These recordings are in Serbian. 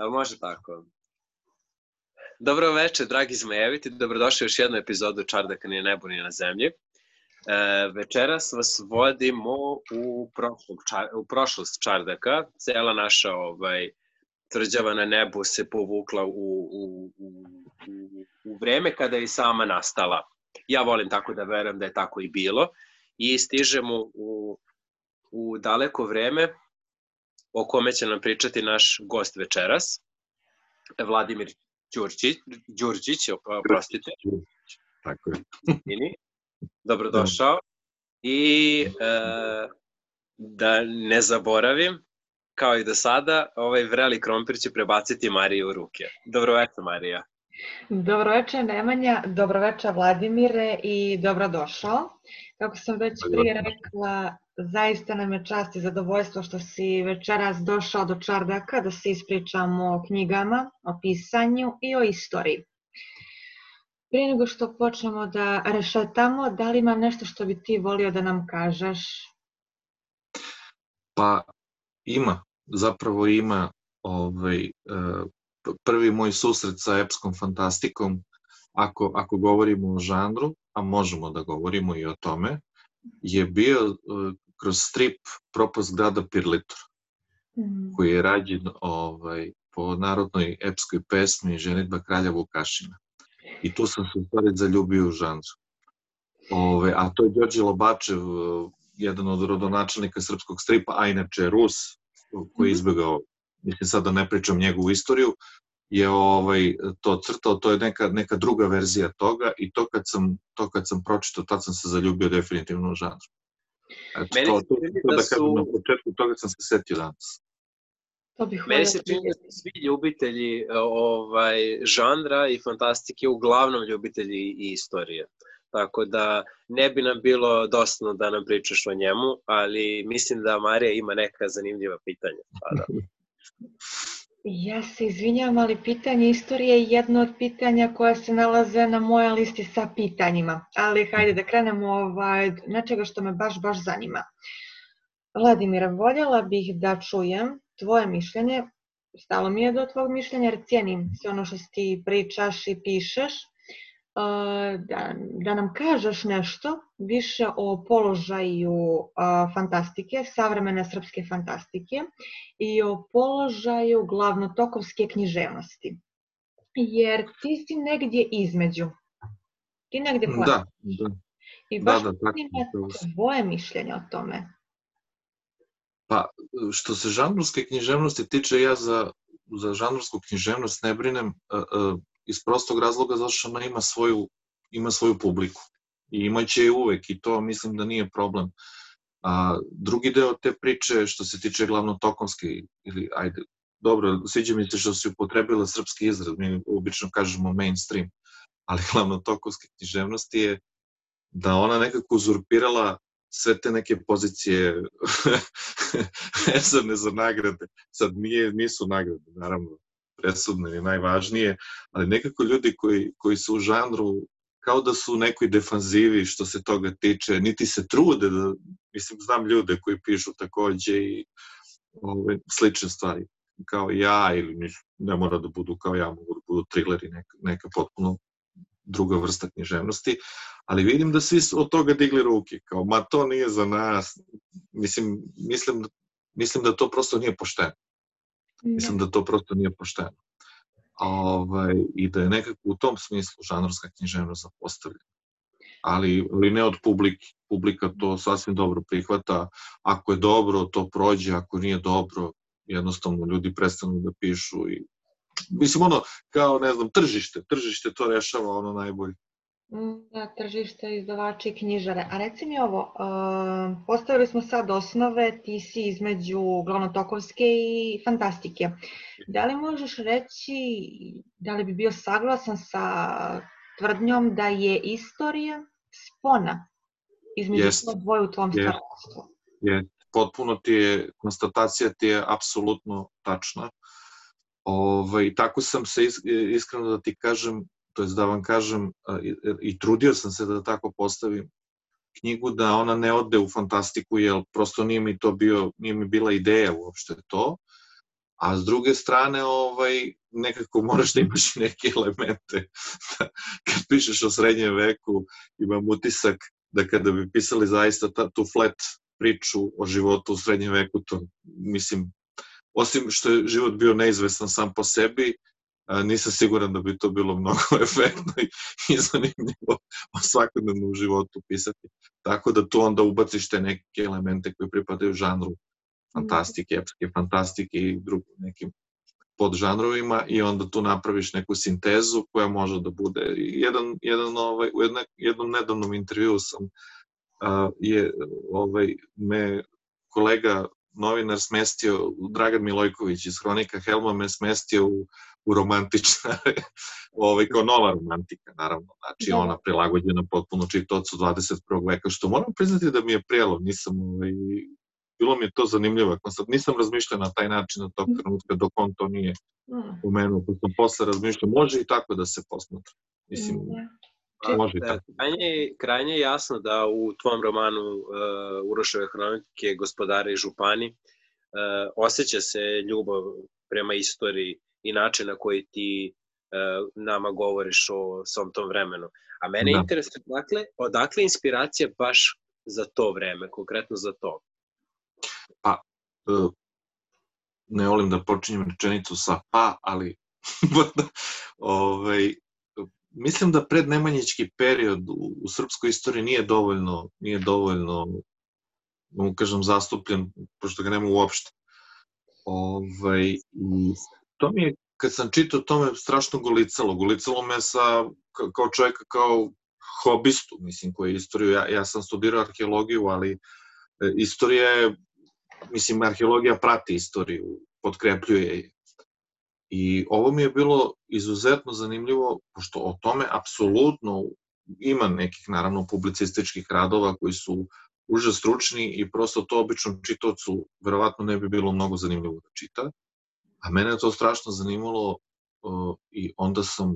Evo, može tako. Dobro večer, dragi zmejeviti. Dobrodošli u još jednu epizodu Čardaka nije nebo ni na zemlji. E, večeras vas vodimo u, prošlog, u prošlost Čardaka. Cela naša ovaj, tvrđava na nebu se povukla u, u, u, u, u vreme kada je sama nastala. Ja volim tako da verujem da je tako i bilo. I stižemo u, u daleko vreme o kome će nam pričati naš gost večeras, Vladimir Đurđić, Đurđić, oprostite. Tako je. Dobrodošao. I e, da ne zaboravim, kao i do sada, ovaj vreli krompir će prebaciti Mariju u ruke. Dobroveče, Marija. Dobroveče, Nemanja, dobroveče, Vladimire i dobrodošao. Kako sam već prije rekla, zaista nam je čast i zadovoljstvo što si večeras došao do Čardaka da se ispričamo o knjigama, o pisanju i o istoriji. Prije nego što počnemo da rešetamo, da li ima nešto što bi ti volio da nam kažeš? Pa ima, zapravo ima ovaj, e, prvi moj susret sa epskom fantastikom, ako, ako govorimo o žanru, a možemo da govorimo i o tome, je bio e, kroz strip Propast grada Pirlitor, mm. koji je rađen ovaj, po narodnoj epskoj pesmi Ženitba kralja Vukašina. I tu sam se u stvari zaljubio u žanru. Ove, a to je Đorđe Lobačev, jedan od rodonačelnika srpskog stripa, a inače Rus, koji je mhm. Mislim sad da ne pričam njegovu istoriju, je ovaj to crtao, to je neka, neka druga verzija toga i to kad sam, to kad sam pročitao, tad sam se zaljubio definitivno u žanru. Eto, Meni to, to, to, da, da kažem na početku toga sam se setio danas. To bih Meni se čini da su svi ljubitelji ovaj, žanra i fantastike uglavnom ljubitelji i istorije. Tako da ne bi nam bilo dosadno da nam pričaš o njemu, ali mislim da Marija ima neka zanimljiva pitanja. Pa da. Ja se izvinjam, ali pitanje istorije je jedno od pitanja koja se nalaze na moja listi sa pitanjima. Ali hajde da krenemo ovaj, nečega što me baš, baš zanima. Vladimira, voljela bih da čujem tvoje mišljenje, stalo mi je do tvog mišljenja jer cijenim sve ono što ti pričaš i pišeš, da, da nam kažeš nešto više o položaju fantastike, savremene srpske fantastike i o položaju glavnotokovske književnosti. Jer ti si negdje između. Ti negdje. Da, da. I baš da, da, tako, tvoje mišljenje o tome. Pa, što se žanrovske književnosti tiče, ja za, za žanrovsku književnost ne brinem, iz prostog razloga zato što ona ima svoju, ima svoju publiku. I imaće je uvek i to mislim da nije problem. A, drugi deo te priče što se tiče glavno tokonske ili ajde, dobro, sviđa mi se što se upotrebila srpski izraz, mi obično kažemo mainstream, ali glavno tokonske književnosti je da ona nekako uzurpirala sve te neke pozicije vezane za nagrade. Sad nije, nisu nagrade, naravno, presudne i najvažnije, ali nekako ljudi koji, koji su u žanru kao da su u nekoj defanzivi što se toga tiče, niti se trude da, mislim, znam ljude koji pišu takođe i ove, slične stvari, kao ja ili ne mora da budu kao ja, mogu da budu trileri, neka, neka potpuno druga vrsta književnosti, ali vidim da svi od toga digli ruke, kao ma to nije za nas, mislim, mislim, mislim da to prosto nije pošteno. Mislim da to prosto nije pošteno. Ovaj, I da je nekako u tom smislu žanrovska književnost zapostavljena. Ali, ali ne od publike. Publika to sasvim dobro prihvata. Ako je dobro, to prođe. Ako nije dobro, jednostavno ljudi prestanu da pišu i mislim ono kao ne znam tržište, tržište to rešava ono najbolje. Da, tržište, izdavači i knjižare. A reci mi ovo, uh, postavili smo sad osnove, ti si između glavnotokovske i fantastike. Da li možeš reći, da li bi bio saglasan sa tvrdnjom da je istorija spona između yes. to dvoje u tvom yes. stvarostvu? Yes. Potpuno ti je, konstatacija ti je apsolutno tačna. Ovaj, tako sam se iskreno da ti kažem to jest da vam kažem, i trudio sam se da tako postavim knjigu, da ona ne ode u fantastiku, jer prosto nije mi to bio, nije mi bila ideja uopšte to, a s druge strane ovaj, nekako moraš da imaš neke elemente. Kad pišeš o srednjem veku, imam utisak da kada bi pisali zaista ta, tu flat priču o životu u srednjem veku, to mislim, osim što je život bio neizvesan sam po sebi, nisam siguran da bi to bilo mnogo efektno i zanimljivo o svakodnevnom životu pisati. Tako da tu onda ubaciš te neke elemente koji pripadaju žanru fantastike, epske fantastike i drugim nekim podžanrovima i onda tu napraviš neku sintezu koja može da bude jedan, jedan ovaj, u jedna, jednom nedavnom intervju sam uh, je ovaj, me kolega novinar smestio, Dragan Milojković iz Hronika Helma me smestio u, u romantična, ovaj, kao nova romantika, naravno, znači da. ona prilagođena potpuno čitocu 21. veka, što moram priznati da mi je prijelo, nisam, ovaj, bilo mi je to zanimljivo, sad nisam razmišljao na taj način na tog mhm. trenutka dok on to nije umenuo, pa sam posle razmišljao, može i tako da se posmatra, mislim, Pa, može i tako. Krajnje, krajnje je jasno da u tvom romanu uh, Uroševe hronike Gospodare i župani uh, osjeća se ljubav prema istoriji i način na koji ti uh, nama govoriš o svom tom vremenu. A mene da. interesuje, dakle, odakle inspiracija baš za to vreme, konkretno za to? Pa, uh, ne volim da počinjem rečenicu sa pa, ali ovaj, mislim da prednemanjički period u, u srpskoj istoriji nije dovoljno, nije dovoljno, da mu kažem, zastupljen, pošto ga nema uopšte. Ovaj, to mi je, kad sam čitao, to me strašno golicalo. Golicalo me sa, kao čovjeka, kao hobistu, mislim, koji je istoriju, ja, ja sam studirao arheologiju, ali e, istorija je, mislim, arheologija prati istoriju, podkrepljuje je. I ovo mi je bilo izuzetno zanimljivo, pošto o tome apsolutno ima nekih, naravno, publicističkih radova koji su užas stručni i prosto to običnom čitovcu verovatno ne bi bilo mnogo zanimljivo da čita. A mene je to strašno zanimalo uh, i onda sam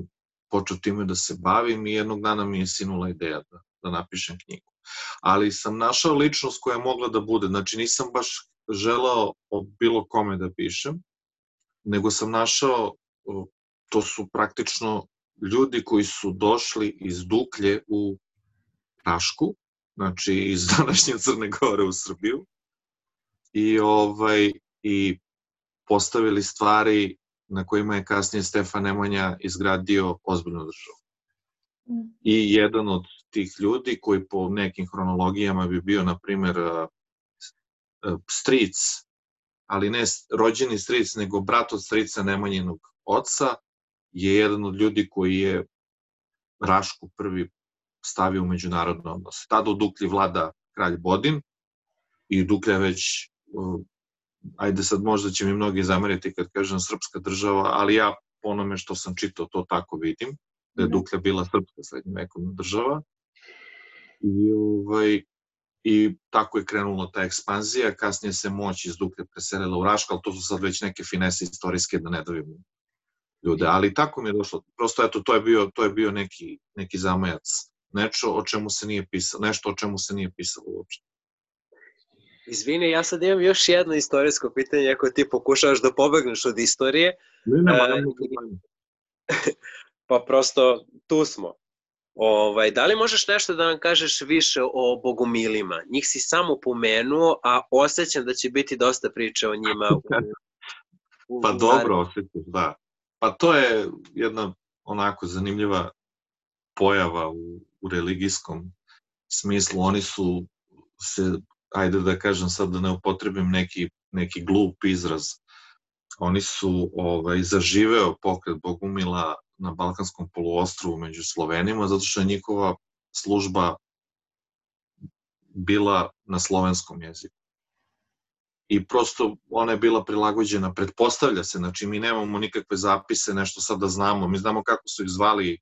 počeo time da se bavim i jednog dana mi je sinula ideja da, da napišem knjigu. Ali sam našao ličnost koja je mogla da bude, znači nisam baš želao o bilo kome da pišem, nego sam našao, to su praktično ljudi koji su došli iz Duklje u Rašku, znači iz današnje Crne Gore u Srbiju, i, ovaj, i postavili stvari na kojima je kasnije Stefan Nemanja izgradio ozbiljnu državu. I jedan od tih ljudi koji po nekim hronologijama bi bio, na primer, stric ali ne rođeni stric, nego brat od strica Nemanjinog oca, je jedan od ljudi koji je Rašku prvi stavio u međunarodne odnose. Tada u Duklji vlada kralj Bodin i Duklja već, ajde sad možda će mi mnogi zameriti kad kažem srpska država, ali ja po onome što sam čitao to tako vidim, da je mhm. Duklja bila srpska srednjevekovna država. I, ovaj, i tako je krenula ta ekspanzija, kasnije se moć iz Duklje preselila u Raška, ali to su sad već neke finese istorijske da ne davimo ljude, ali tako mi je došlo, prosto eto, to je bio, to je bio neki, neki zamajac, nešto o čemu se nije pisalo, nešto o čemu se nije pisalo uopšte. Izvini, ja sad imam još jedno istorijsko pitanje, ako ti pokušavaš da pobegneš od istorije. Ne, ne, ne, ne, pa prosto tu smo. Ovaj, da li možeš nešto da nam kažeš više o bogumilima? Njih si samo pomenuo, a osjećam da će biti dosta priče o njima. U, u pa dobro osjećam, da. Pa to je jedna onako zanimljiva pojava u, u religijskom smislu. Oni su se, ajde da kažem sad da ne upotrebim neki, neki glup izraz, oni su ovaj, zaživeo pokret Bogumila na Balkanskom poluostrovu među Slovenima, zato što je njihova služba bila na slovenskom jeziku. I prosto ona je bila prilagođena, pretpostavlja se, znači mi nemamo nikakve zapise, nešto sad da znamo, mi znamo kako su ih zvali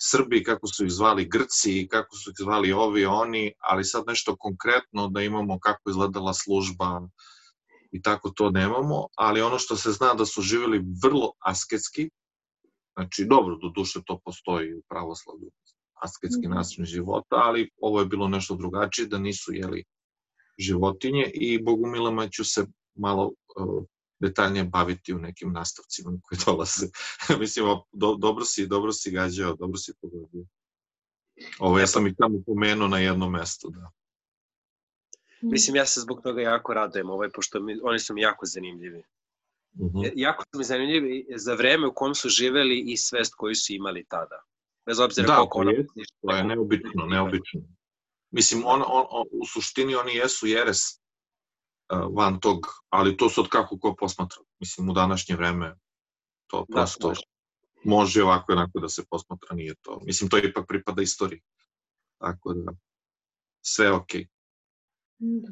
Srbi, kako su ih zvali Grci, kako su ih zvali ovi, oni, ali sad nešto konkretno da imamo kako izgledala služba i tako to nemamo, ali ono što se zna da su živjeli vrlo asketski, Znači, dobro, do duše to postoji u pravoslavlju, asketski mhm. način života, ali ovo je bilo nešto drugačije, da nisu jeli životinje i bogumilama ću se malo uh, detaljnije baviti u nekim nastavcima koji dolaze. Mislim, do, dobro si, dobro si gađao, dobro si pogodio. Ovo ja sam ih tamo pomenuo na jednom mestu, da. Mislim, ja se zbog toga jako radujem, ovaj, pošto mi, oni su mi jako zanimljivi. Uh mhm. -huh. Jako su mi zanimljivi za vreme u kom su živeli i svest koju su imali tada. Bez obzira da, koliko ono... Da, to je neobično, neobično. Mislim, on, on, on, u suštini oni jesu jeres van tog, ali to se od kako ko posmatra. Mislim, u današnje vreme to da, prosto da, može ovako i onako da se posmatra, nije to. Mislim, to ipak pripada istoriji. Tako da, sve je okej. Okay. Da.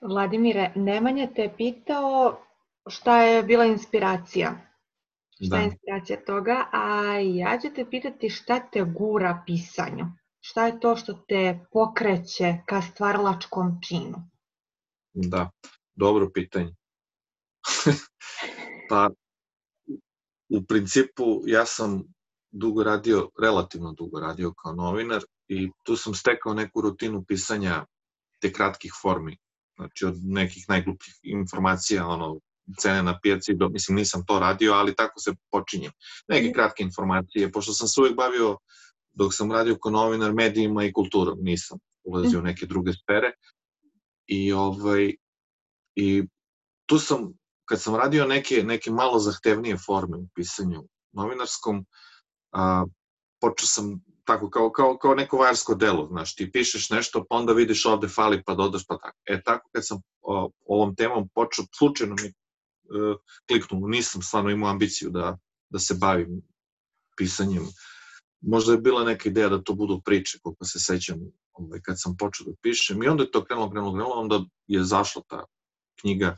Vladimire, Nemanja te je pitao šta je bila inspiracija. Šta da. je inspiracija toga, a ja ću te pitati šta te gura pisanju. Šta je to što te pokreće ka stvarlačkom činu? Da, dobro pitanje. pa, u principu, ja sam dugo radio, relativno dugo radio kao novinar i tu sam stekao neku rutinu pisanja te kratkih formi, znači od nekih najglupljih informacija, ono, cene na pijaci, do, mislim nisam to radio, ali tako se počinje. Neke kratke informacije, pošto sam se uvek bavio, dok sam radio kao novinar, medijima i kulturom, nisam ulazio u neke druge sfere. I, ovaj, i tu sam, kad sam radio neke, neke malo zahtevnije forme u pisanju novinarskom, a, počeo sam tako kao, kao, kao neko vajarsko delo, znaš, ti pišeš nešto, pa onda vidiš ovde fali, pa dodaš, pa tako. E, tako kad sam o, ovom temom počeo, slučajno mi e, kliknuo, nisam stvarno imao ambiciju da, da se bavim pisanjem. Možda je bila neka ideja da to budu priče, koliko se sećam ovaj, kad sam počeo da pišem. I onda je to krenulo, krenulo, krenulo, onda je zašla ta knjiga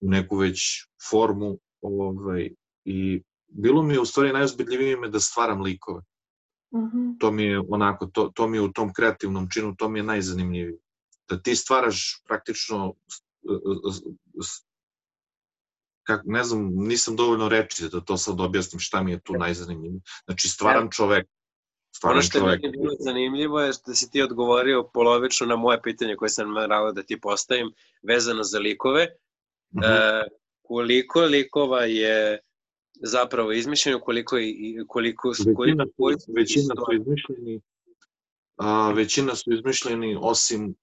u neku već formu ovaj, i bilo mi je u stvari najozbiljljivije da stvaram likove. -hmm. To mi je onako, to, to mi je u tom kreativnom činu, to mi je najzanimljivije. Da ti stvaraš praktično kak, ne znam, nisam dovoljno reči da to sad objasnim šta mi je tu najzanimljivije. Znači, stvaram čovek. Ono što čovek. mi je bilo zanimljivo je da si ti odgovorio polovično na moje pitanje koje sam naravao da ti postavim vezano za likove. Mm -hmm. e, koliko likova je zapravo izmišljeno, koliko, i, koliko, većina, koliko su, većina su izmišljeni, a, većina su izmišljeni osim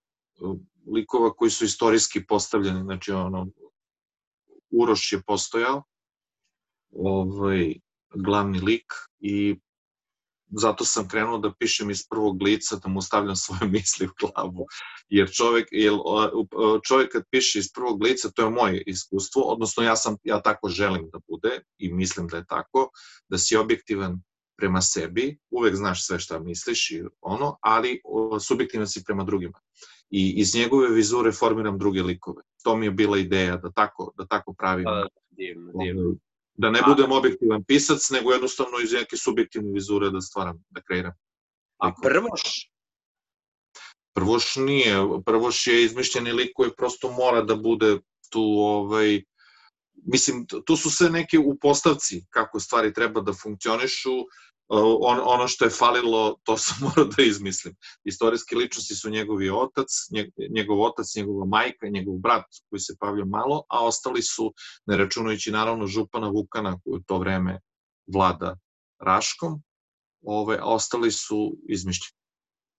likova koji su istorijski postavljeni, znači ono, Uroš je postojao, ovaj, glavni lik i zato sam krenuo da pišem iz prvog lica, da mu stavljam svoje misli u glavu. Jer čovek, jer čovek kad piše iz prvog lica, to je moje iskustvo, odnosno ja, sam, ja tako želim da bude i mislim da je tako, da si objektivan prema sebi, uvek znaš sve šta misliš i ono, ali subjektivan si prema drugima. I iz njegove vizure formiram druge likove. To mi je bila ideja da tako, da tako pravim. Pa, divno, divno. Da ne budem objektivan pisac, nego jednostavno iz neke subjektivne vizure da stvaram, da kreiram. A prvoš? Prvoš nije. Prvoš je izmišljeni lik koji prosto mora da bude tu, ovaj, mislim, tu su sve neke upostavci kako stvari treba da funkcionišu, on, ono što je falilo, to sam morao da izmislim. Istorijske ličnosti su njegovi otac, njegov otac, njegova majka, njegov brat koji se pavlja malo, a ostali su, ne računajući naravno župana Vukana koji u to vreme vlada Raškom, ove, ostali su izmišljeni.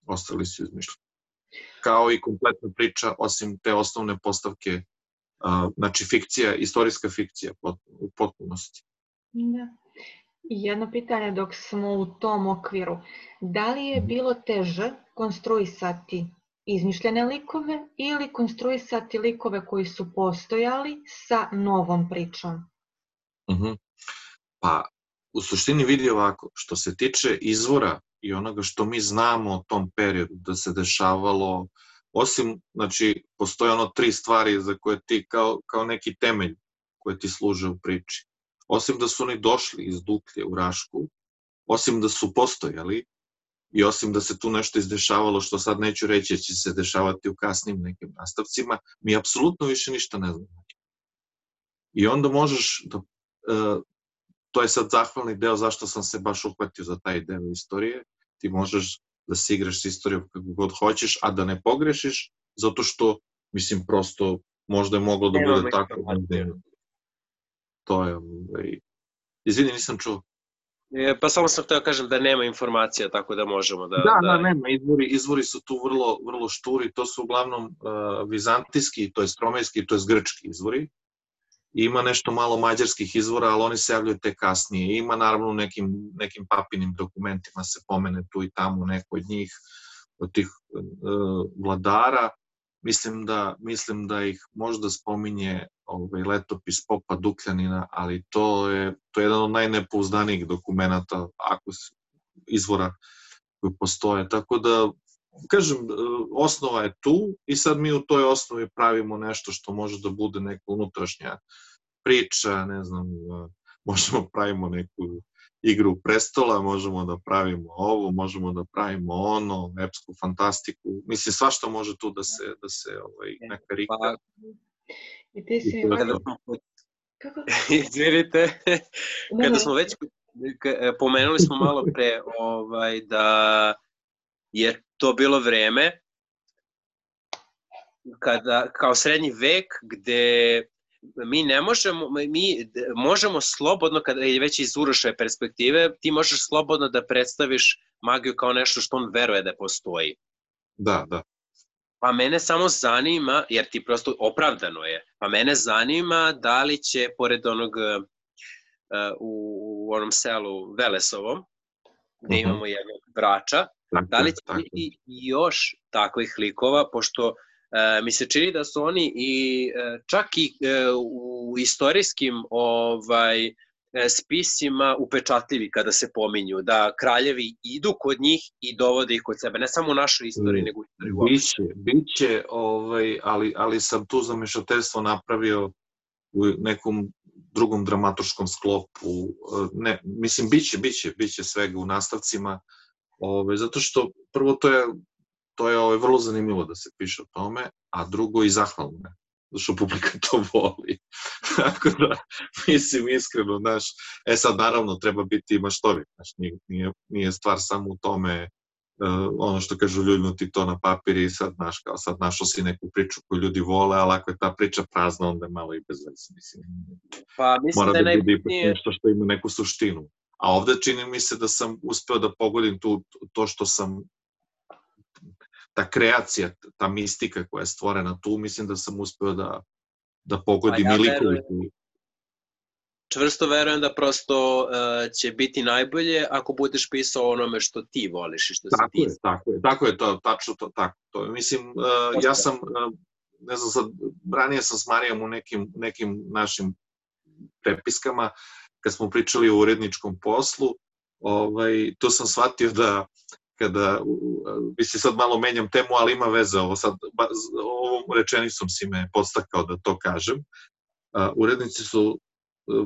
Ostali su izmišljeni. Kao i kompletna priča, osim te osnovne postavke, znači fikcija, istorijska fikcija u potpunosti. Da. Jedno pitanje dok smo u tom okviru. Da li je bilo teže konstruisati izmišljene likove ili konstruisati likove koji su postojali sa novom pričom? Uh mhm. -huh. Pa, u suštini vidi ovako, što se tiče izvora i onoga što mi znamo o tom periodu da se dešavalo, osim, znači, postoje ono tri stvari za koje ti kao, kao neki temelj koje ti služe u priči osim da su oni došli iz Duklje u Rašku, osim da su postojali i osim da se tu nešto izdešavalo što sad neću reći da će se dešavati u kasnim nekim nastavcima, mi apsolutno više ništa ne znamo. I onda možeš da, e, to je sad zahvalni deo zašto sam se baš uhvatio za taj deo istorije, ti možeš da se igraš s istorijom kako god hoćeš, a da ne pogrešiš, zato što, mislim, prosto možda je moglo da bude tako. To je, ovaj, izvini, nisam čuo. E, pa samo sam htio da kažem da nema informacija, tako da možemo da... Da, da, nema, izvori, izvori su tu vrlo, vrlo šturi, to su uglavnom uh, vizantijski, to je stromejski, to je grčki izvori. Ima nešto malo mađarskih izvora, ali oni se javljaju te kasnije. Ima naravno nekim, nekim papinim dokumentima se pomene tu i tamo neko od njih, od tih uh, vladara. Mislim da, mislim da ih možda spominje ovaj, letopis Popa Dukljanina, ali to je, to je jedan od najnepouzdanijih dokumenta ako se, izvora koji postoje. Tako da, kažem, osnova je tu i sad mi u toj osnovi pravimo nešto što može da bude neka unutrašnja priča, ne znam, možemo pravimo neku igru prestola, možemo da pravimo ovo, možemo da pravimo ono, epsku fantastiku. Mislim, svašta može tu da se, da se ovaj, E, neka rika. Pa, I ti si. Kako? izvinite, kada smo već e, pomenuli smo malo pre ovaj da je to bilo vreme kada kao srednji vek gde mi ne možemo mi možemo slobodno kada je već iz Uroševe perspektive ti možeš slobodno da predstaviš magiju kao nešto što on veruje da postoji. Da, da. Pa mene samo zanima, jer ti prosto opravdano je, pa mene zanima da li će, pored onog uh, u, u onom selu Velesovom, gde Mhm. imamo jednog brača, Tako, da li će tako. biti još takvih likova, pošto uh, mi se čini da su oni i uh, čak i uh, u istorijskim ovaj spisima upečatljivi kada se pominju, da kraljevi idu kod njih i dovode ih kod sebe, ne samo u našoj istoriji, Mm, nego u istoriji uopšte. Biće, biće, ovaj, ali, ali sam tu zamešateljstvo napravio u nekom drugom dramaturškom sklopu. e, Ne, mislim, biće, biće, biće svega u nastavcima, ovaj, zato što prvo to je, to je ovaj, vrlo zanimljivo da se piše o tome, a drugo i zahvalno je, zato što publika to voli. Tako da, mislim, iskreno, znaš, e sad, naravno, treba biti maštovit, znaš, nije, nije, stvar samo u tome uh, ono što kažu ljuljnuti to na papir i sad, znaš, kao sad našao si neku priču koju ljudi vole, ali ako je ta priča prazna, onda je malo i bez veze, mislim. Pa mislim Mora da je da ipak najbitnije, nešto što ima neku suštinu. A ovde čini mi se da sam uspeo da pogodim tu, to što sam ta kreacija, ta mistika koja je stvorena tu, mislim da sam uspeo da, da pogodim Pa ja i likovi čvrsto verujem da prosto uh, će biti najbolje ako budeš pisao onome što ti voliš i što si Tako ti. je, tako je, tako je to, tačno to, tako. To, je. mislim, uh, ja sam, uh, ne znam sad, ranije sam s Marijom u nekim, nekim našim prepiskama, kad smo pričali o uredničkom poslu, ovaj, tu sam shvatio da kada, mislim sad malo menjam temu, ali ima veze ovo sad, ba, ovom rečenicom si me podstakao da to kažem. Urednici su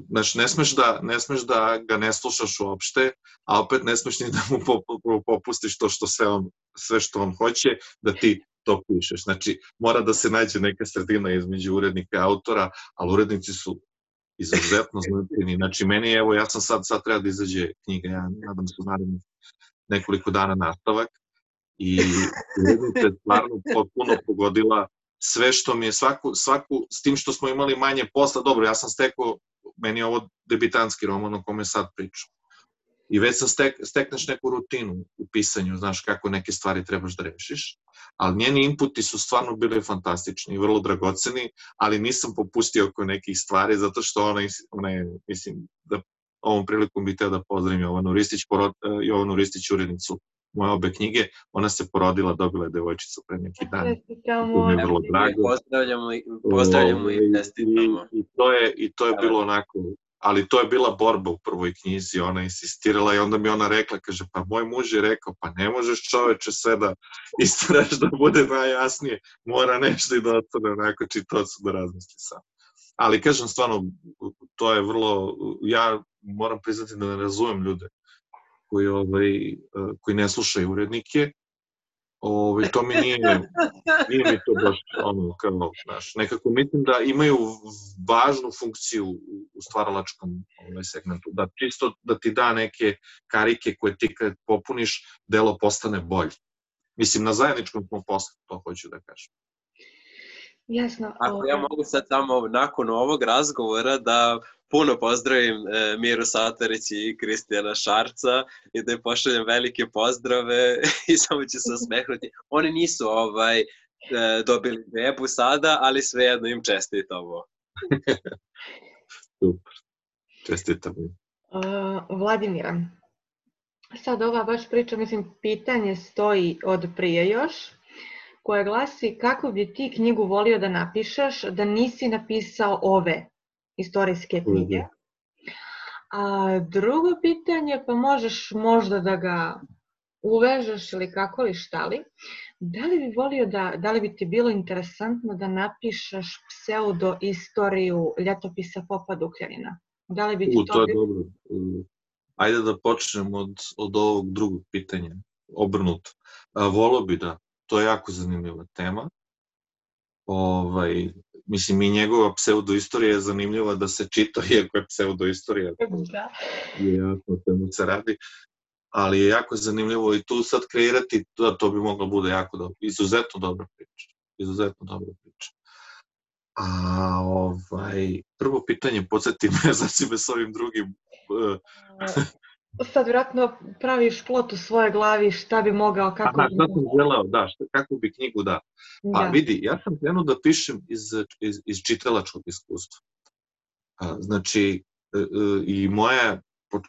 znači ne smeš da ne smeš da ga ne slušaš uopšte, a opet ne smeš ni da mu po- po- popustiš to što sve on sve što on hoće da ti to pišeš. Znači mora da se nađe neka sredina između urednika i autora, ali urednici su izuzetno značajni. Znači meni evo ja sam sad sad treba da izađe knjiga, ja nadam se narednih nekoliko dana nastavak i urednica je stvarno potpuno pogodila sve što mi je svaku, svaku, s tim što smo imali manje posla, dobro, ja sam stekao, meni je ovo debitanski roman o kome sad pričam. I već sam stek, stekneš neku rutinu u pisanju, znaš kako neke stvari trebaš da rešiš, ali njeni inputi su stvarno bili fantastični i vrlo dragoceni, ali nisam popustio oko nekih stvari, zato što ona, ona je, mislim, da ovom prilikom bih teo da pozdravim Jovanu Ristić, porod, eh, Jovanu Ristić, urednicu moje obe knjige, ona se porodila, dobila je devojčicu pre neki dan. Čestitamo. Mi je vrlo drago. Pozdravljamo, i- pozdravljamo Ovaj, i čestitamo. I, i, to je, I to je bilo onako, ali to je bila borba u prvoj knjizi, ona insistirala i onda mi ona rekla, kaže, pa moj muž je rekao, pa ne možeš čoveče sve da istaraš da bude najjasnije, mora nešto i da ostane onako čitaocu da razmisli sam. Ali kažem, stvarno, to je vrlo, ja moram priznati da ne razumem ljude koji, ovaj, koji ne slušaju urednike, ovaj, to mi nije, nije mi to baš ono kao, znaš, nekako mislim da imaju važnu funkciju u stvaralačkom ovaj, segmentu, da čisto da ti da neke karike koje ti kad popuniš, delo postane bolje. Mislim, na zajedničkom smo poslu, to hoću da kažem. Jasno. Ako ja mogu sad samo nakon ovog razgovora da puno pozdravim e, Miru Satarić i Kristijana Šarca i da je pošaljem velike pozdrave i samo ću se osmehnuti. Oni nisu ovaj, e, dobili bebu sada, ali svejedno im čestitamo. Super. Čestitam. Uh, Vladimira, sad ova baš priča, mislim, pitanje stoji od prije još, koja glasi kako bi ti knjigu volio da napišeš da nisi napisao ove istorijske knjige. A drugo pitanje, pa možeš možda da ga uvežeš ili kako li šta li, da li bi volio da, da li bi ti bilo interesantno da napišeš pseudo istoriju ljetopisa Popa Dukljanina? Da li bi ti U, to je dobro. Ajde da počnemo od, od ovog drugog pitanja, obrnuto. Volo bi da, to je jako zanimljiva tema. Ovaj, mislim, i njegova pseudoistorija je zanimljiva da se čita, iako je pseudoistorija. Da. Je jasno čemu se radi. Ali je jako zanimljivo i tu sad kreirati, da to bi moglo bude jako dobro. Izuzetno dobra priča. Izuzetno dobra priča. A ovaj, prvo pitanje, podsjeti me, za si me s ovim drugim. Sad vjerojatno praviš plot u svoje glavi šta bi mogao, kako Aha, bi... šta sam želeo, da, šta, kako bi knjigu da. Pa da. vidi, ja sam krenuo da pišem iz, iz, iz čitalačkog iskustva. A, znači, e, e, i moja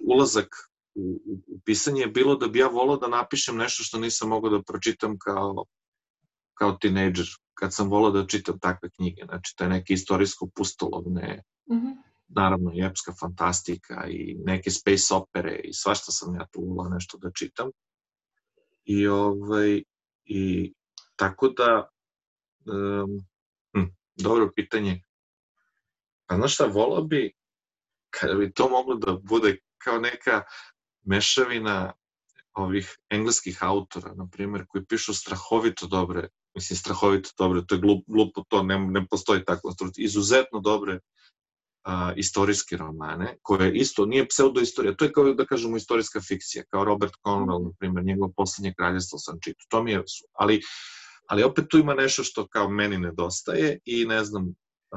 ulazak u, u pisanje je bilo da bi ja volao da napišem nešto što nisam mogao da pročitam kao, kao tinejdžer, kad sam volao da čitam takve knjige. Znači, to je neke istorijsko pustolovne, mm -hmm naravno i epska fantastika i neke space opere i svašta sam ja tu volao nešto da čitam. I, ovaj, i tako da, um, hm, dobro pitanje. Pa znaš šta, volao bi, kada bi to moglo da bude kao neka mešavina ovih engleskih autora, na primjer, koji pišu strahovito dobre, mislim strahovito dobre, to je glup, glupo to, ne, ne postoji tako, izuzetno dobre a, istorijske romane, koje isto nije pseudoistorija, to je kao da kažemo istorijska fikcija, kao Robert Conwell, na primjer, njegovo poslednje kraljevstvo sam čitao, to mi je, ali, ali opet tu ima nešto što kao meni nedostaje i ne znam,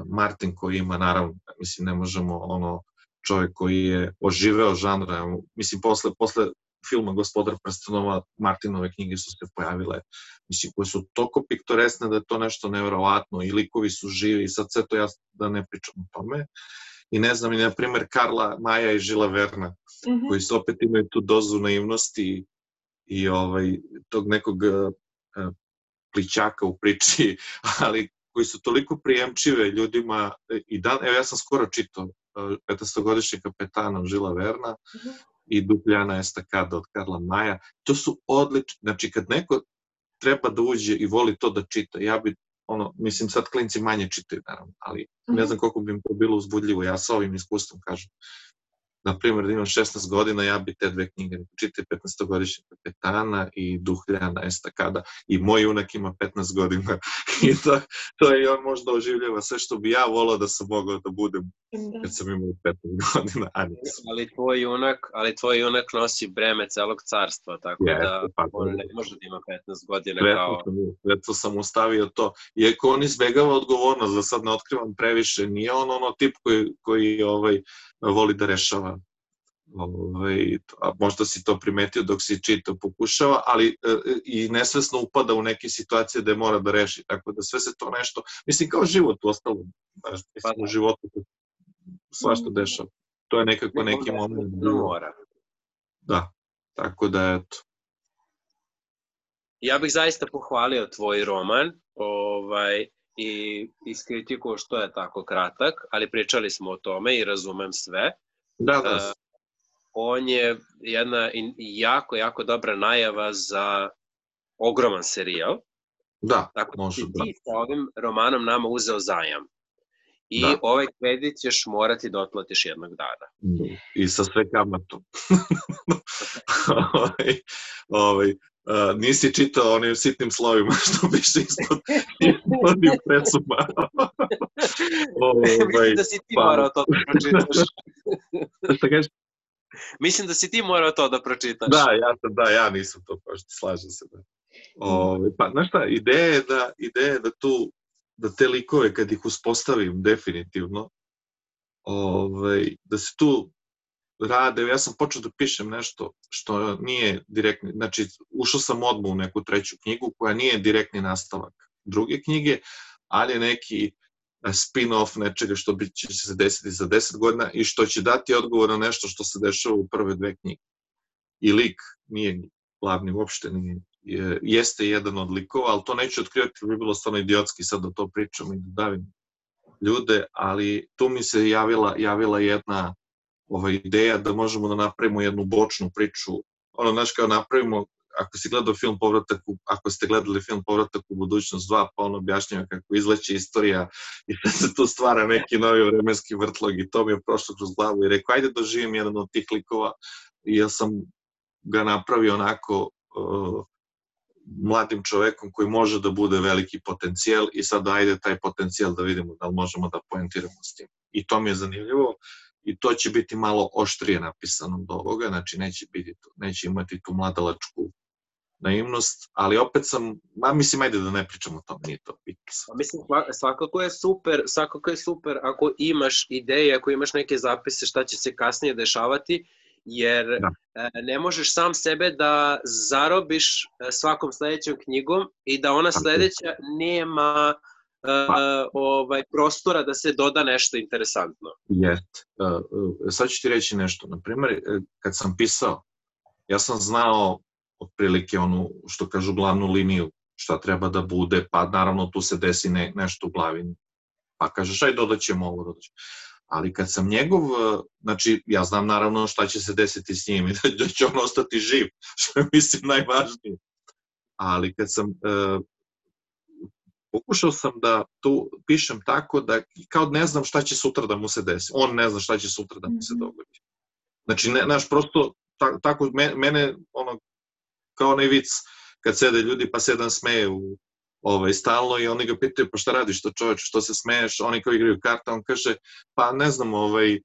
Martin koji ima, naravno, mislim, ne možemo ono, čovjek koji je oživeo žanra, mislim, posle, posle filma Gospodar prstenova, Martinove knjige su se pojavile, mislim, koje su toliko piktoresne da je to nešto nevjerovatno i likovi su živi i sad sve to ja da ne pričam o tome. I ne znam, i na primer Karla Maja i Žila Verna, mm -hmm. koji su opet imaju tu dozu naivnosti i ovaj, tog nekog uh, plićaka u priči, ali koji su toliko prijemčive ljudima i dan, evo ja sam skoro čitao 15-godišnjeg kapetana Žila Verna, mm -hmm i Dupljana estakada od Karla Maja. To su odlični, znači kad neko treba da uđe i voli to da čita, ja bi, ono, mislim sad klinci manje čitaju naravno, ali ne mhm. znam koliko bi im to bilo uzbudljivo, ja sa ovim iskustvom kažem na primjer, da imam 16 godina, ja bi te dve knjige čitaj 15-godišnjeg kapetana i Duhljana estakada i moj unak ima 15 godina i to, to je on možda oživljava sve što bi ja volao da sam mogao da budem da. kad sam imao 15 godina, a nisam. Ali tvoj unak, ali tvoj unak nosi breme celog carstva, tako yes, da pa, on ne može da ima 15 godina kao... Sam, sretno sam ustavio to. Iako on izbegava odgovornost, da sad ne otkrivam previše, nije on ono tip koji, koji ovaj, voli da rešava ovaj, a možda si to primetio dok si čitao, pokušava, ali e, i nesvesno upada u neke situacije da mora da reši, tako da sve se to nešto, mislim kao život u ostalom, znaš, pa, da. u životu svašta dešava. To je nekako ne, neki moment. Da mora. Da, tako da eto. Ja bih zaista pohvalio tvoj roman, ovaj, i iskritikuo što je tako kratak, ali pričali smo o tome i razumem sve. Da, da. Uh, on je jedna jako, jako dobra najava za ogroman serijal. Da, Tako može. Da ti sa ovim romanom nama uzeo zajam. I da. ovaj kredit ćeš morati da otplatiš jednog dana. I sa sve kamatom. ovaj, ovaj, Uh, nisi čitao onim sitnim slovima što piše ispod, ispod presuma. ovaj, Mislim da si ti pa... morao to da pročitaš. Šta kažeš? Mislim da si ti morao to da pročitaš. Da, ja sam, da, ja nisam to pročitao, slažem se. Da. Ove, ovaj, pa, znaš šta, ideja je da, ideja je da tu, da te likove kad ih uspostavim definitivno, ovaj, da se tu rade, ja sam počeo da pišem nešto što nije direktni, znači ušao sam odmah u neku treću knjigu koja nije direktni nastavak druge knjige, ali je neki spin-off nečega što bi će se desiti za 10 godina i što će dati odgovor na nešto što se dešava u prve dve knjige. I lik nije glavni, uopšte nije, je, jeste jedan od likova, ali to neću otkrivati, bi bilo stvarno idiotski sad da to pričam i da davim ljude, ali tu mi se javila, javila jedna ova ideja da možemo da napravimo jednu bočnu priču, ono, znaš, kao napravimo ako si gledao film Povratak u, ako ste gledali film Povratak u budućnost 2, pa on objašnjava kako izleće istorija i da se tu stvara neki novi vremenski vrtlog i to mi je prošlo kroz glavu i rekao, ajde doživim da jedan od tih likova i ja sam ga napravio onako uh, mladim čovekom koji može da bude veliki potencijal i sad ajde taj potencijal da vidimo da li možemo da poentiramo s tim. I to mi je zanimljivo i to će biti malo oštrije napisano od ovoga, znači neće, biti, neće imati tu mladalačku naivnost, ali opet sam, ma mislim, ajde da ne pričamo o tom, nije to bitno. Mislim, svakako je super, svakako je super ako imaš ideje, ako imaš neke zapise šta će se kasnije dešavati, jer da. E, ne možeš sam sebe da zarobiš e, svakom sledećom knjigom i da ona sledeća nema pa. ovaj prostora da se doda nešto interesantno. Jest. Sad ću ti reći nešto. Na primer, kad sam pisao, ja sam znao otprilike onu, što kažu, glavnu liniju, šta treba da bude, pa naravno tu se desi ne, nešto u glavi. Pa kažeš, aj dodat ćemo ovo, dodat ćemo. Ali kad sam njegov, znači ja znam naravno šta će se desiti s njim i da će on ostati živ, što je mislim najvažnije. Ali kad sam, e, pokušao sam da to pišem tako da kao ne znam šta će sutra da mu se desi. On ne zna šta će sutra da mu se mhm. dogodi. Znači, ne, naš, prosto, ta, tako, mene, ono, kao onaj vic kad sede ljudi pa se jedan smeje u, ovaj, stalno i oni ga pitaju pa šta radiš to čoveče, što se smeješ, oni koji igraju karta, on kaže pa ne znam, ovaj,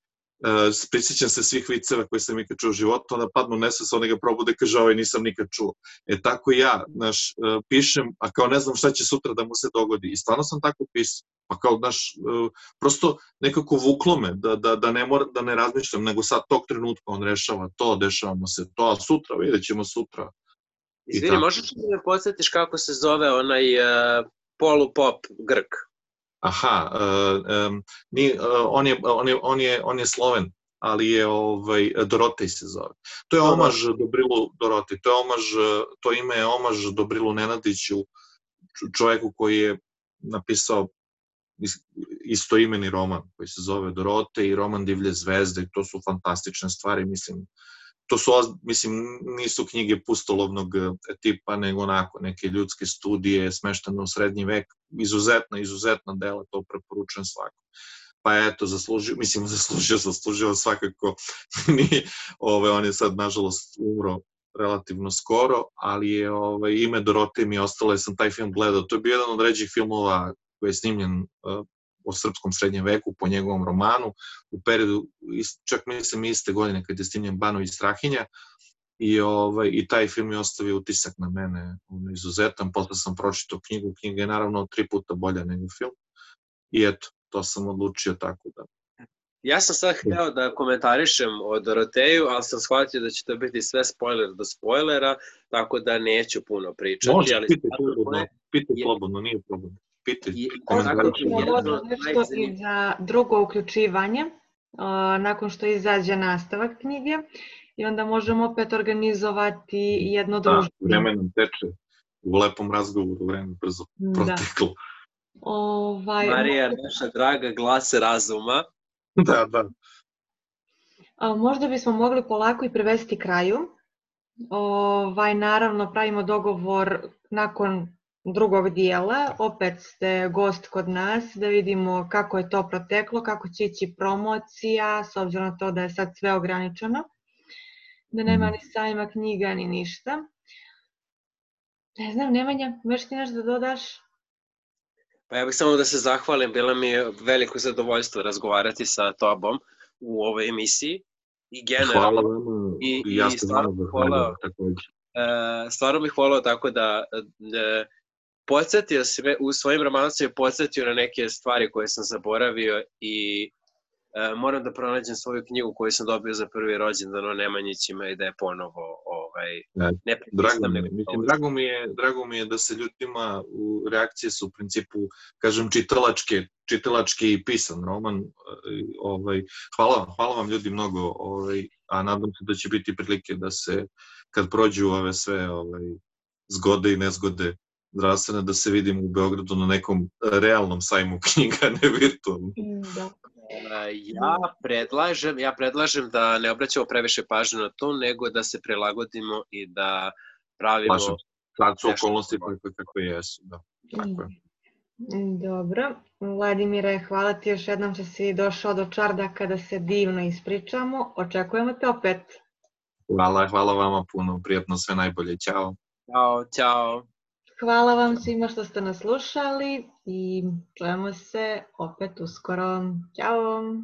uh, prisjećam se svih viceva koje sam ikad čuo u životu, onda padnu nesves, oni ga probude, kaže ovaj nisam nikad čuo. E tako ja, znaš, uh, pišem, a kao ne znam šta će sutra da mu se dogodi. I stvarno sam tako pisao. Pa kao, znaš, uh, prosto nekako vuklo me da, da, da, ne mora, da ne razmišljam, nego sad tog trenutka on rešava to, dešavamo se to, a sutra, vidjet ćemo sutra Izvini, možeš li me podsjetiš kako se zove onaj uh, polupop Grk? Aha, um, ni, uh, on, je, on, je, on, je, on je Sloven, ali je ovaj, Dorotej se zove. To je omaž Dobrilu Dorotej, to je omaž, to ime je omaž Dobrilu Nenadiću, čoveku koji je napisao istoimeni roman koji se zove Dorote i roman Divlje zvezde i to su fantastične stvari, mislim, to su, mislim, nisu knjige pustolovnog e, tipa, nego onako neke ljudske studije smeštene u srednji vek, izuzetna, izuzetna dela, to preporučujem svakom. Pa eto, zaslužio, mislim, zaslužio, zaslužio svakako, nije, ove, on je sad, nažalost, umro relativno skoro, ali je ove, ime Dorote mi ostalo, sam taj film gledao, to je bio jedan od ređih filmova koji je snimljen uh, o srpskom srednjem veku po njegovom romanu u periodu, čak mislim iste godine kad je snimljen Banovi Strahinja i, ovaj, i taj film je ostavio utisak na mene on, izuzetan, posle sam pročitao knjigu, knjiga je naravno tri puta bolja nego film i eto, to sam odlučio tako da. Ja sam sad hteo da komentarišem o Doroteju, ali sam shvatio da će to biti sve spoiler do spoilera, tako da neću puno pričati. Može, ali pitaj slobodno, pitaj slobodno, nije problem pitaj. Nešto i za drugo uključivanje, nakon što izađe nastavak knjige, i onda možemo opet organizovati jedno da, druženje. Da, vreme nam teče u lepom razgovoru, vreme brzo da. proteklo. Da. Ovaj, Marija, naša draga glas razuma. Da, da. A, možda bismo mogli polako i prevesti kraju. Ovaj, naravno, pravimo dogovor nakon drugog dijela. Opet ste gost kod nas da vidimo kako je to proteklo, kako će ići promocija, s obzirom na to da je sad sve ograničeno, da nema mhm. ni sajma knjiga ni ništa. Ne znam, Nemanja, možeš ti nešto da dodaš? Pa ja bih samo da se zahvalim, bilo mi je veliko zadovoljstvo razgovarati sa tobom u ovoj emisiji i generalno. Hvala vam, i, ja i stvarno bih volao, e, stvarno bih volao tako da, da podsjetio se, u svojim romancima podsjetio na neke stvari koje sam zaboravio i e, moram da pronađem svoju knjigu koju sam dobio za prvi rođendan o Nemanjićima i da je ponovo ovaj, Ne, ne Drago mi, je, mislim, drago, mi je, drago mi je da se ljudima u reakcije su u principu, kažem, čitalačke, čitalački i pisan roman. e, Ovaj, hvala, hvala vam ljudi mnogo, ovaj, a nadam se da će biti prilike da se, kad prođu ove sve ovaj, zgode i nezgode zdravstvene, da se vidimo u Beogradu na nekom realnom sajmu knjiga, ne virtualnom. Da. E, Ja predlažem, ja predlažem da ne obraćamo previše pažnje na to, nego da se prilagodimo i da pravimo... Se. Sad su okolnosti kakve, kakve jesu. Da. Tako je. Dobro. Vladimire, hvala ti još jednom što si došao do Čardaka da se divno ispričamo. Očekujemo te opet. Hvala, hvala vama puno, prijatno, sve najbolje, ćao. Ćao, ćao. Hvala vam svima što ste nas slušali i čujemo se opet uskoro. Ćao!